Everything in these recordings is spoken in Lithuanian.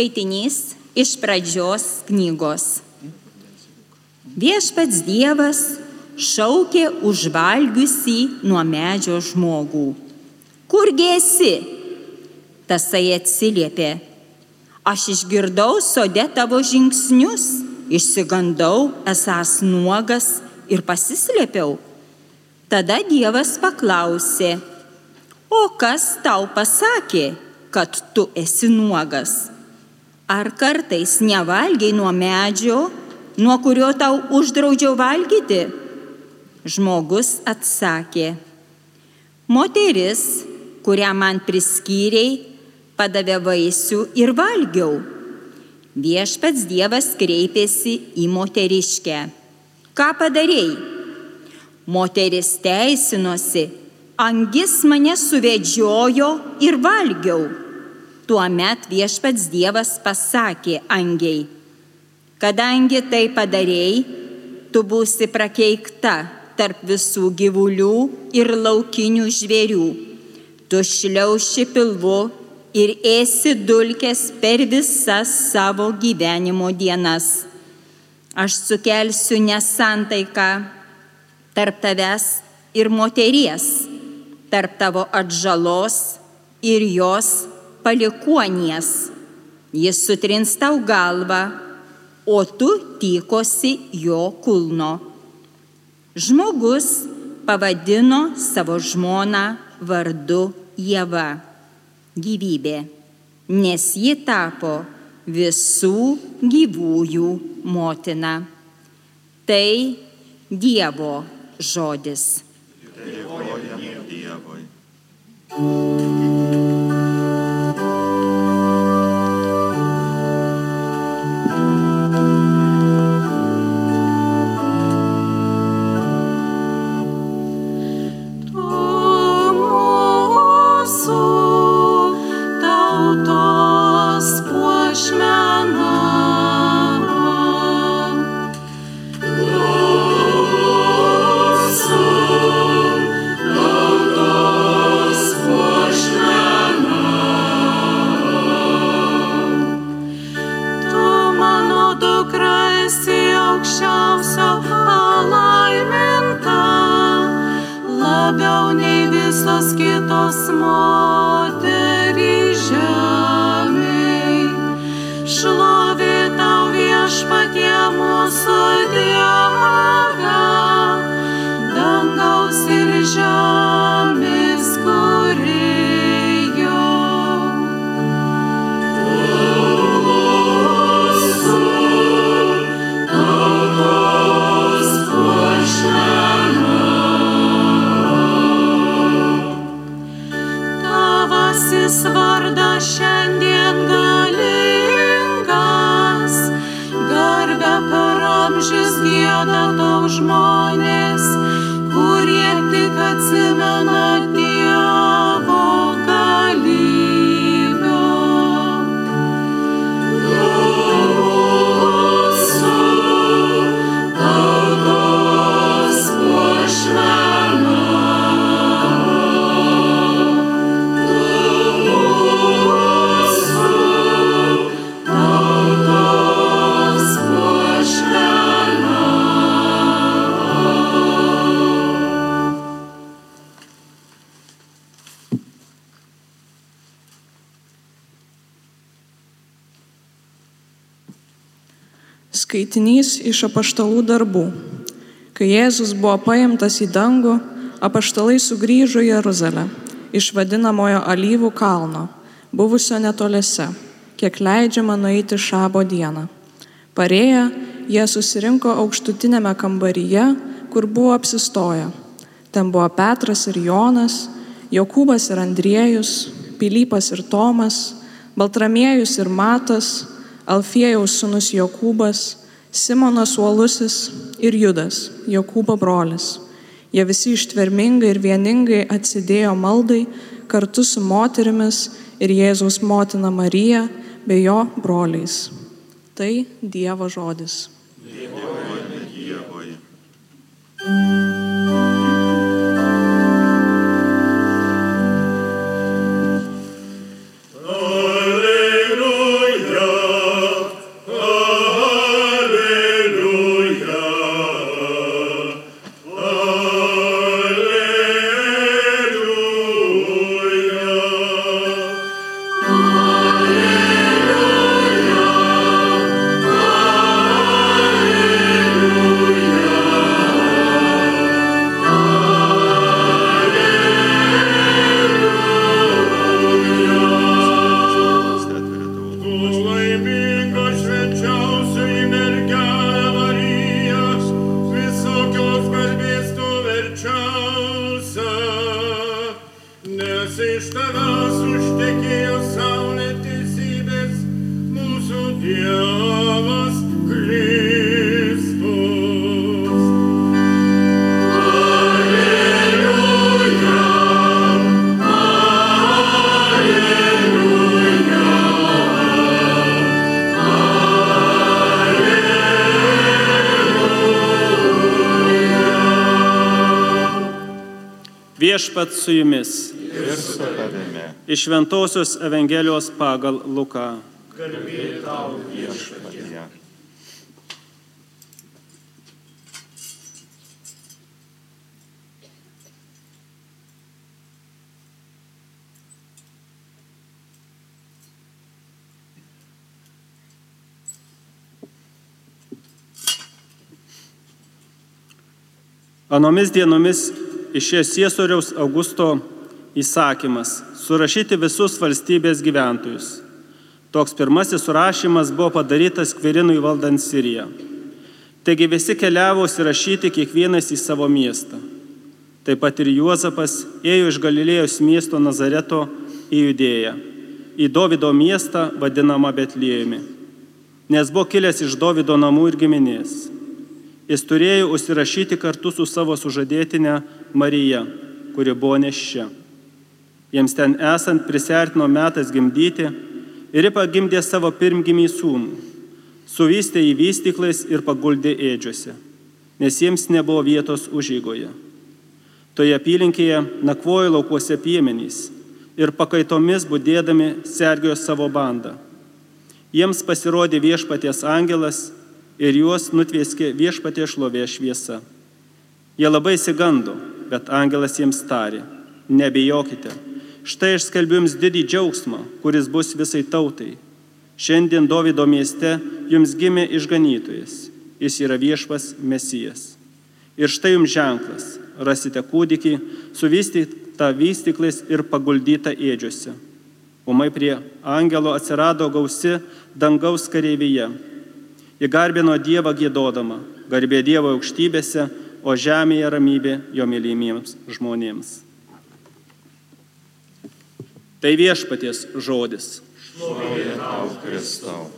Skaitinys iš pradžios knygos. Viešpats Dievas šaukė užvalgiusi nuo medžio žmogų. Kurgi esi? Tasai atsiliepė. Aš išgirdau sode tavo žingsnius, išsigandau, esas nuogas ir pasislėpiau. Tada Dievas paklausė, o kas tau pasakė, kad tu esi nuogas? Ar kartais nevalgiai nuo medžio, nuo kurio tau uždraudžiau valgyti? Žmogus atsakė, moteris, kurią man priskyrei, padavė vaisių ir valgiau. Viešpats Dievas kreipėsi į moteriškę. Ką padarėjai? Moteris teisinosi, angis mane suvedžiojo ir valgiau. Tuomet viešpats Dievas pasakė angiai, kadangi tai padarėjai, tu būsi prakeikta tarp visų gyvulių ir laukinių žvėrių. Tu šliauši pilvu ir esi dulkės per visas savo gyvenimo dienas. Aš sukelsiu nesantaiką tarp tavęs ir moteries, tarp tavo atžalos ir jos palikuonies. Jis sutrins tau galvą, o tu tykosi jo kulno. Žmogus pavadino savo žmoną vardu Jėva - gyvybė, nes ji tapo visų gyvųjų motina. Tai Dievo žodis. Dėkojame Dievui. Skaitinys iš apaštalų darbų. Kai Jėzus buvo paimtas į dangų, apaštalai sugrįžo į Jeruzalę iš vadinamojo alyvų kalno, buvusio netoliese, kiek leidžiama nueiti šabo dieną. Parėję, jie susirinko aukštutinėme kambaryje, kur buvo apsistoję. Ten buvo Petras ir Jonas, Jokūbas ir Andriejus, Pilypas ir Tomas, Baltramiejus ir Matas, Alfiejaus sunus Jokūbas, Simonas Uolusis ir Judas, Jokūbo brolis. Jie visi ištvermingai ir vieningai atsidėjo maldai kartu su moterimis ir Jėzaus motina Marija bei jo broliais. Tai Dievo žodis. Dėkojame Dievui. Viešpat su jumis. Ir su tavimi. Iš Ventosios Evangelijos pagal Luką. Viešpatie. Anomis dienomis išėjo Ciesoriaus Augusto įsakymas surašyti visus valstybės gyventojus. Toks pirmasis surašymas buvo padarytas Kvirinui valdant Siriją. Taigi visi keliavo įsirašyti kiekvienas į savo miestą. Taip pat ir Juozapas ėjo iš Galilėjos miesto Nazareto į Judėją, į Dovido miestą vadinamą Betlėjumi, nes buvo kilęs iš Dovido namų ir giminės. Jis turėjo užsirašyti kartu su savo sužadėtinė Marija, kuri buvo neščia. Jiems ten esant prisertino metas gimdyti ir ji pagimdė savo pirmgimį sūnų, suvystė į vystiklais ir paguldė ėdžiuose, nes jiems nebuvo vietos užygoje. Toje apylinkėje nakvojo laukuose piemenys ir pakaitomis būdėdami sergėjo savo bandą. Jiems pasirodė viešpaties angelas ir juos nutvieskė viešpatie šlovė šviesa. Jie labai įsigando, bet angelas jiems tarė, nebijokite, štai aš skelbiu jums didį džiaugsmą, kuris bus visai tautai. Šiandien Davido mieste jums gimė išganytojas, jis yra viešpas Mesijas. Ir štai jums ženklas, rasite kūdikį, suvystytą vystiklais ir paguldytą ėdžiuose. Umai prie angelo atsirado gausi dangaus kareivyje. Ji garbino Dievą gėdodama, garbė Dievo aukštybėse, o žemėje ramybė jo mylimiems žmonėms. Tai viešpaties žodis. Šlovė tau, Kristau.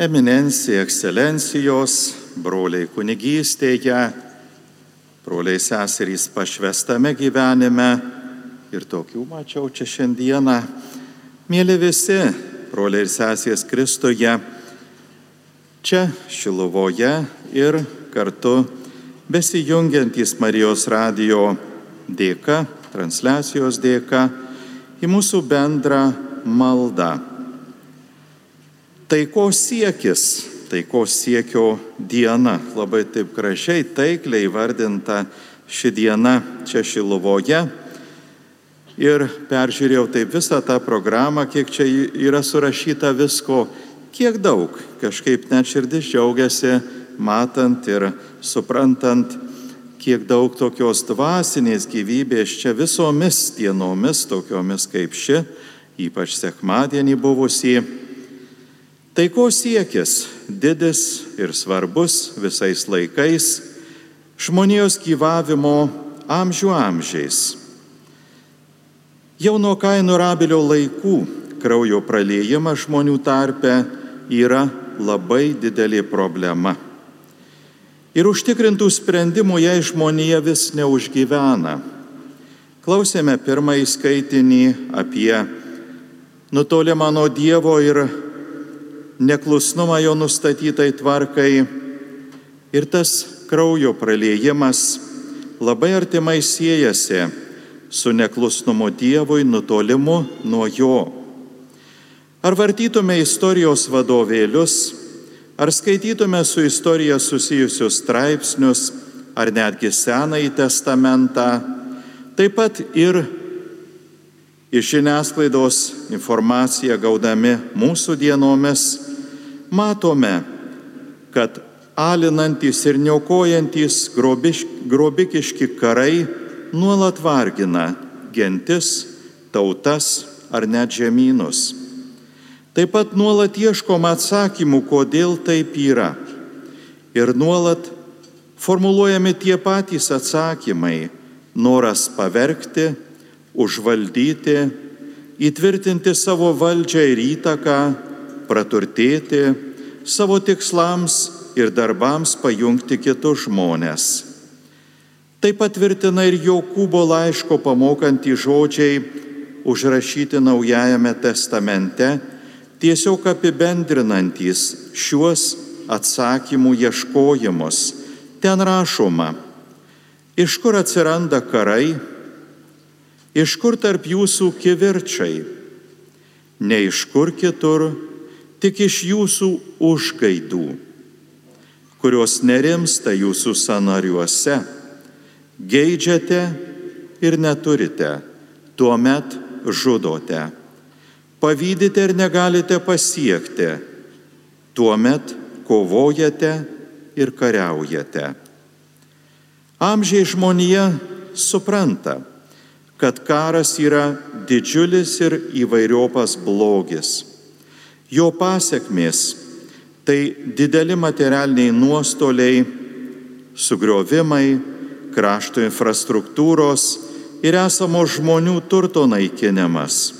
Eminencija, ekscelencijos, broliai kunigystėje, broliai seserys pašvestame gyvenime ir tokių mačiau čia šiandieną. Mėly visi, broliai ir sesės Kristuje, čia Šiluvoje ir kartu besijungiantys Marijos radio dėka, transliacijos dėka į mūsų bendrą maldą. Taikos siekis, taikos siekio diena, labai taip gražiai, taikliai vardinta ši diena čia Šiluvoje. Ir peržiūrėjau taip visą tą programą, kiek čia yra surašyta visko, kiek daug, kažkaip net širdis džiaugiasi, matant ir suprantant, kiek daug tokios dvasinės gyvybės čia visomis dienomis, tokiomis kaip ši, ypač sekmadienį buvusį. Taikos siekis didis ir svarbus visais laikais, žmonijos gyvavimo amžių amžiais. Jau nuo kainų rabilio laikų kraujo praleidimas žmonių tarpe yra labai didelė problema. Ir užtikrintų sprendimų jei žmonija vis neužgyvena. Klausėme pirmąjį skaitinį apie nutolimą nuo Dievo ir neklusnumą jo nustatytai tvarkai. Ir tas kraujo praleidimas labai artimai siejasi su neklusnumu Dievui, nutolimu nuo Jo. Ar vartytume istorijos vadovėlius, ar skaitytume su istorija susijusius straipsnius, ar netgi Senąjį testamentą, taip pat ir iš žiniasklaidos informaciją gaudami mūsų dienomis, matome, kad alinantis ir niokojantis grobikiški karai nuolat vargina gentis, tautas ar net žemynus. Taip pat nuolat ieškom atsakymų, kodėl taip yra. Ir nuolat formuluojami tie patys atsakymai - noras pavergti, užvaldyti, įtvirtinti savo valdžią ir įtaką, praturtėti, savo tikslams ir darbams pajungti kitus žmonės. Tai patvirtina ir Jokūbo laiško pamokantį žodžiai užrašyti Naujajame testamente, tiesiog apibendrinantys šiuos atsakymų ieškojimus. Ten rašoma, iš kur atsiranda karai, iš kur tarp jūsų kivirčiai, ne iš kur kitur, tik iš jūsų užgaidų, kurios nerimsta jūsų sanariuose, geidžiate ir neturite, tuomet žudote, pavydite ir negalite pasiekti, tuomet kovojate ir kariaujate. Amžiai žmonija supranta, kad karas yra didžiulis ir įvairiopas blogis. Jo pasiekmės tai dideli materialiniai nuostoliai, sugriovimai, krašto infrastruktūros ir esamo žmonių turto naikinimas.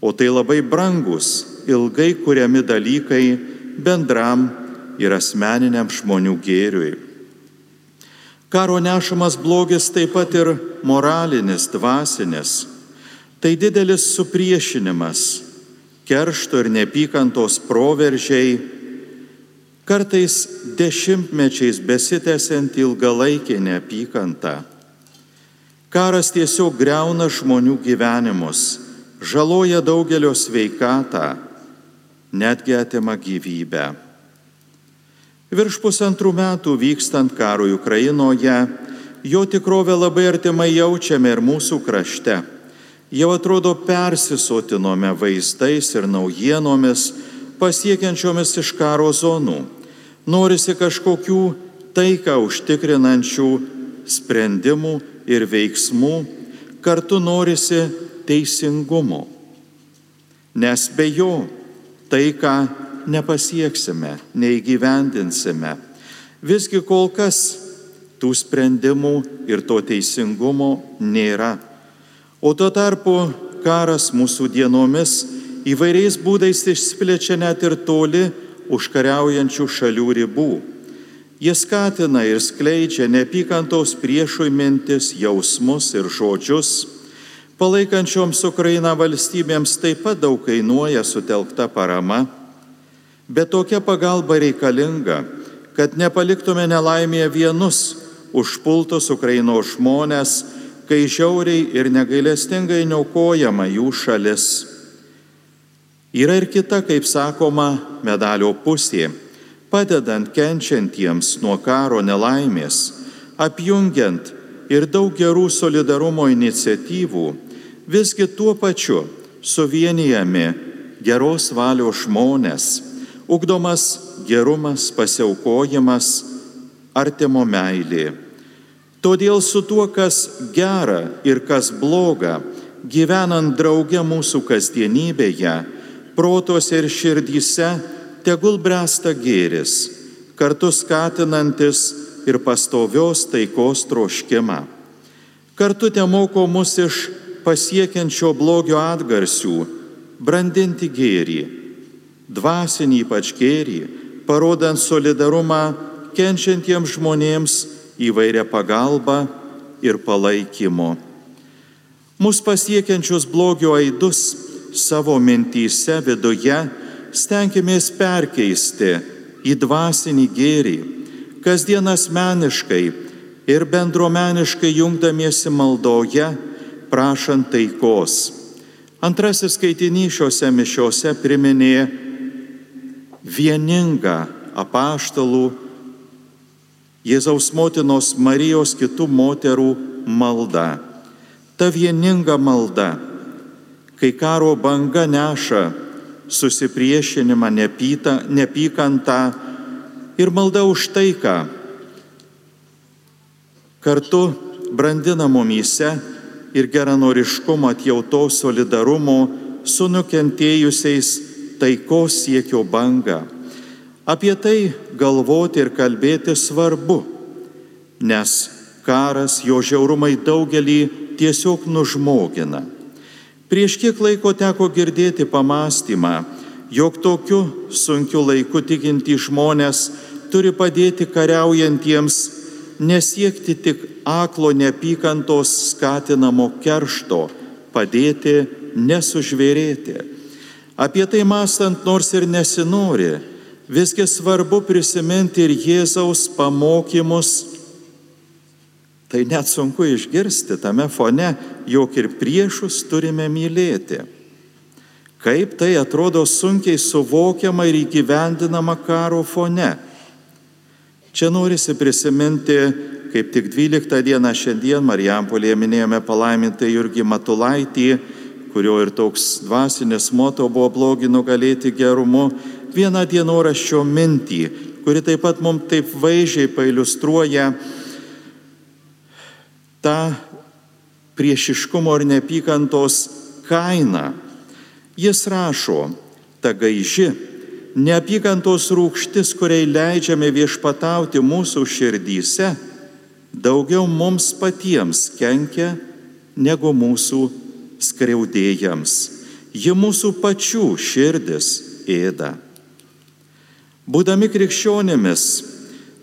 O tai labai brangus, ilgai kuriami dalykai bendram ir asmeniniam žmonių gėriui. Karo nešamas blogis taip pat ir moralinis, dvasinis. Tai didelis supriešinimas, keršto ir nepykantos proveržiai, kartais dešimtmečiais besitęsiant ilgalaikį neapykantą. Karas tiesiog greuna žmonių gyvenimus, žaloja daugelio sveikatą netgi atima gyvybę. Virš pusantrų metų vykstant karui Ukrainoje, jo tikrovę labai artimai jaučiame ir mūsų krašte. Jau atrodo persisotinome vaizdais ir naujienomis pasiekiančiomis iš karo zonų. Norisi kažkokių taiką užtikrinančių sprendimų ir veiksmų, kartu norisi teisingumo. Nes be jo tai, ką nepasieksime, neįgyvendinsime. Visgi kol kas tų sprendimų ir to teisingumo nėra. O tuo tarpu karas mūsų dienomis įvairiais būdais išsplečia net ir toli užkariaujančių šalių ribų. Jis skatina ir skleidžia neapykantos priešui mintis, jausmus ir žodžius Palaikančioms Ukrainą valstybėms taip pat daug kainuoja sutelkta parama, bet tokia pagalba reikalinga, kad nepaliktume nelaimėje vienus užpultus Ukrainos žmonės, kai žiauriai ir negailestingai niokojama jų šalis. Yra ir kita, kaip sakoma, medalio pusė, padedant kenčiantiems nuo karo nelaimės, apjungiant ir daug gerų solidarumo iniciatyvų, visgi tuo pačiu suvienijami geros valios žmonės, ugdomas gerumas, pasiaukojimas, artimo meilė. Todėl su tuo, kas gera ir kas bloga, gyvenant drauge mūsų kasdienybėje, protuose ir širdyse, tegul bręsta gėris, kartu skatinantis ir pastovios taikos troškimą. Kartu te moko mus iš pasiekiančio blogio atgarsių, brandinti gėrį, dvasinį ypač gėrį, parodant solidarumą kenčiantiems žmonėms įvairią pagalbą ir palaikymo. Mūsų pasiekiančius blogio aidus savo mintyse viduje stenkimės perkeisti į dvasinį gėrį, kasdien asmeniškai ir bendruomeniškai jungdamiesi maldoje prašant taikos. Antrasis skaitinys šiuose mišiuose priminė vieningą apaštalų Jėzaus motinos Marijos kitų moterų maldą. Ta vieninga malda, kai karo banga neša susipriešinimą, nepyta, nepykantą ir malda už taiką, kartu brandina mumyse ir geranoriškumo, atjautos, solidarumo su nukentėjusiais taikos siekio bangą. Apie tai galvoti ir kalbėti svarbu, nes karas, jo žiaurumai daugelį tiesiog nužmogina. Prieš kiek laiko teko girdėti pamastymą, jog tokiu sunkiu laiku tikinti žmonės turi padėti kariaujantiems nesiekti tik aklo neapykantos skatinamo keršto, padėti nesužvėrėti. Apie tai mastant nors ir nesinori, visgi svarbu prisiminti ir Jėzaus pamokymus Tai net sunku išgirsti tame fone, jog ir priešus turime mylėti. Kaip tai atrodo sunkiai suvokiama ir įgyvendinama karo fone. Čia norisi prisiminti, kaip tik 12 dieną šiandien Marijampolėje minėjome palaimintą Jurgį Matulaitį, kurio ir toks dvasinis moto buvo blogi nugalėti gerumu, vieną dienoraščio mintį, kuri taip pat mums taip vaizdžiai pailustruoja tą priešiškumo ir neapykantos kainą. Jis rašo, ta gaiži, neapykantos rūkštis, kuriai leidžiame viešpatauti mūsų širdyse, daugiau mums patiems kenkia negu mūsų skriaudėjams. Ji mūsų pačių širdis ėda. Būdami krikščionėmis,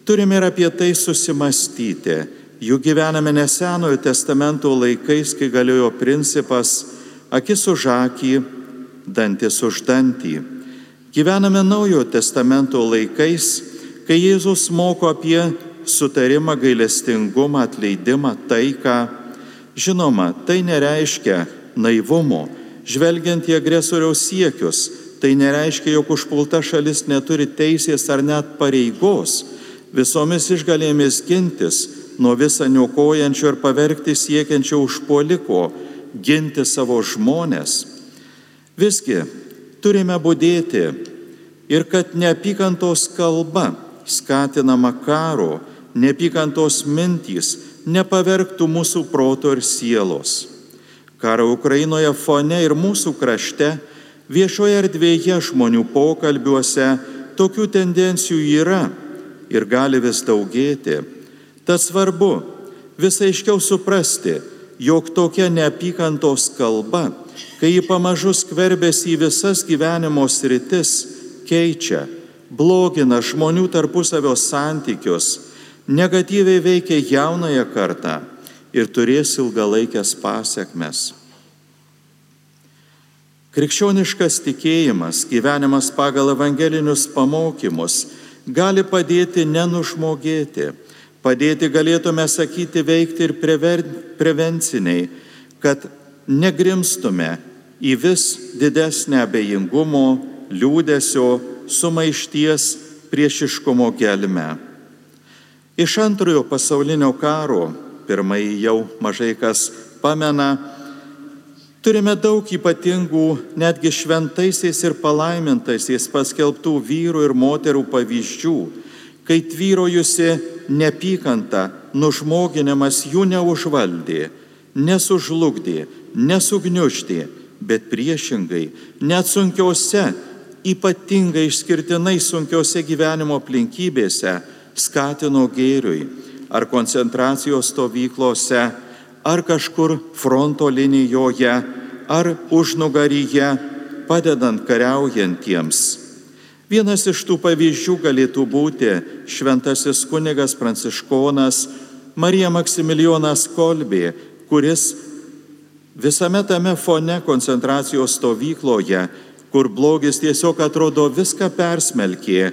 turime ir apie tai susimastyti Juk gyvename nesenojo testamento laikais, kai galiojo principas akis už akį, dantis už dantį. Gyvename naujojo testamento laikais, kai Jėzus moko apie sutarimą, gailestingumą, atleidimą, taiką. Žinoma, tai nereiškia naivumo, žvelgiant į agresoriaus siekius. Tai nereiškia, jog užpulta šalis neturi teisės ar net pareigos visomis išgalėmis gintis nuo visą niokojančio ir pavergti siekiančio užpuoliko, ginti savo žmonės. Visgi turime būdėti ir kad neapykantos kalba skatinama karo, neapykantos mintys nepavergtų mūsų proto ir sielos. Karo Ukrainoje fone ir mūsų krašte, viešoje erdvėje žmonių pokalbiuose tokių tendencijų yra ir gali vis daugėti. Tad svarbu visai aiškiau suprasti, jog tokia neapykantos kalba, kai ji pamažu skverbėsi į visas gyvenimo sritis, keičia, blogina žmonių tarpusavio santykius, negatyviai veikia jaunąją kartą ir turės ilgalaikės pasiekmes. Krikščioniškas tikėjimas, gyvenimas pagal evangelinius pamokymus gali padėti nenužmogėti padėti galėtume sakyti veikti ir prever, prevenciniai, kad negrimstume į vis didesnę abejingumo, liūdėsio, sumaišties, priešiškumo gelmę. Iš antrojo pasaulinio karo, pirmąjį jau mažai kas pamena, turime daug ypatingų, netgi šventaisiais ir palaimintaisiais paskelbtų vyrų ir moterų pavyzdžių, kai tvyrojusi neapykanta, nužmoginimas jų neužvaldė, nesužlugdė, nesugniuždė, bet priešingai, net sunkiose, ypatingai išskirtinai sunkiose gyvenimo aplinkybėse skatino gėriui, ar koncentracijos stovyklose, ar kažkur fronto linijoje, ar užnugaryje, padedant kariaujantiems. Vienas iš tų pavyzdžių galėtų būti šventasis kunigas pranciškonas Marija Maksimilijonas Kolbė, kuris visame tame fone koncentracijos stovykloje, kur blogis tiesiog atrodo viską persmelkė,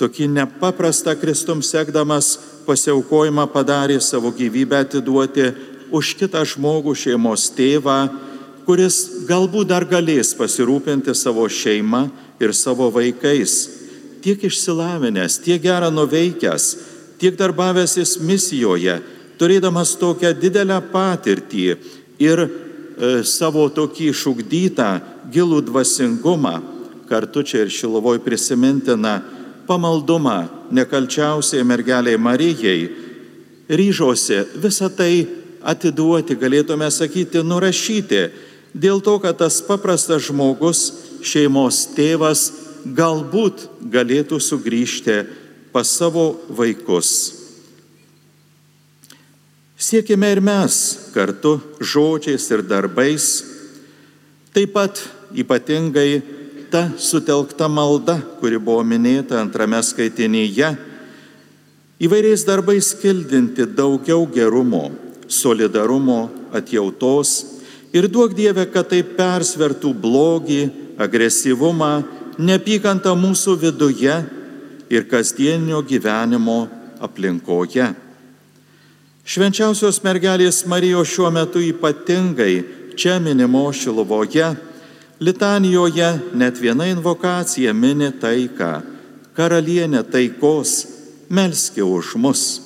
tokį nepaprastą Kristum sekdamas pasiaukojimą padarė savo gyvybę atiduoti už kitą žmogų šeimos tėvą, kuris galbūt dar galės pasirūpinti savo šeimą ir savo vaikais, tiek išsilavinęs, tiek gerą nuveikęs, tiek darbavęsis misijoje, turėdamas tokią didelę patirtį ir e, savo tokį išugdytą gilų dvasingumą, kartu čia ir šilovoj prisimintina pamaldumą nekalčiausiai mergeliai Marijai, ryžosi visą tai atiduoti, galėtume sakyti, nurašyti, dėl to, kad tas paprastas žmogus šeimos tėvas galbūt galėtų sugrįžti pas savo vaikus. Siekime ir mes kartu žodžiais ir darbais, taip pat ypatingai ta sutelkta malda, kuri buvo minėta antrame skaitinyje, įvairiais darbais kildinti daugiau gerumo, solidarumo, atjautos ir duok Dieve, kad tai persvertų blogį, agresyvumą, neapykantą mūsų viduje ir kasdienio gyvenimo aplinkoje. Švenčiausios mergelės Marijos šiuo metu ypatingai čia minimo Šilovoje, litanijoje net viena invokacija mini taiką - karalienė taikos, melskė už mus.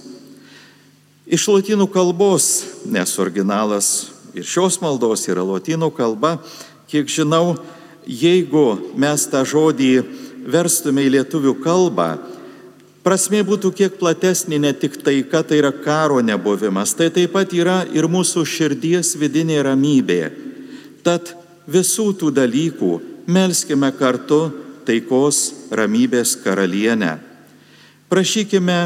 Iš lotynų kalbos, nes originalas ir šios maldos yra lotynų kalba, kiek žinau, jeigu mes tą žodį verstume į lietuvių kalbą, prasmė būtų kiek platesnė, ne tik taika, tai yra karo nebuvimas, tai taip pat yra ir mūsų širdies vidinė ramybė. Tad visų tų dalykų melskime kartu taikos ramybės karalienę. Prašykime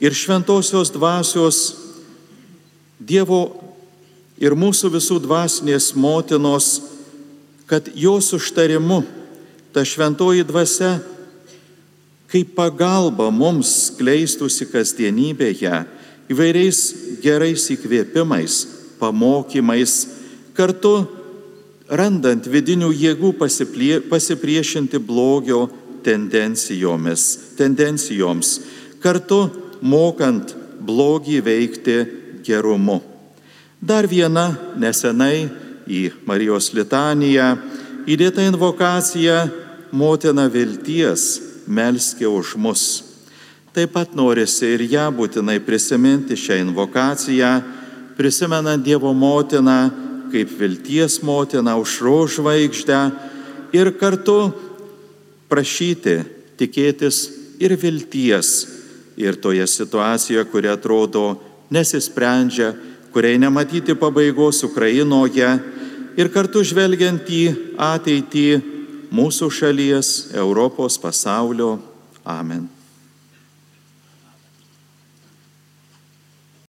ir šventosios dvasios Dievo ir mūsų visų dvasinės motinos, kad jos užtarimu ta šventoji dvasia kaip pagalba mums kleistųsi kasdienybėje įvairiais gerais įkvėpimais, pamokymais, kartu randant vidinių jėgų pasipriešinti blogio tendencijomis, tendencijoms, kartu mokant blogį veikti gerumu. Dar viena nesenai į Marijos litaniją įdėta invokacija Motina vilties, melskė už mus. Taip pat norisi ir ją būtinai prisiminti šią invokaciją, prisimenant Dievo motiną kaip vilties motiną užro žvaigždę ir kartu prašyti, tikėtis ir vilties ir toje situacijoje, kuri atrodo nesisprendžia, kuriai nematyti pabaigos Ukrainoje ir kartu žvelgiant į ateitį mūsų šalies, Europos, pasaulio. Amen.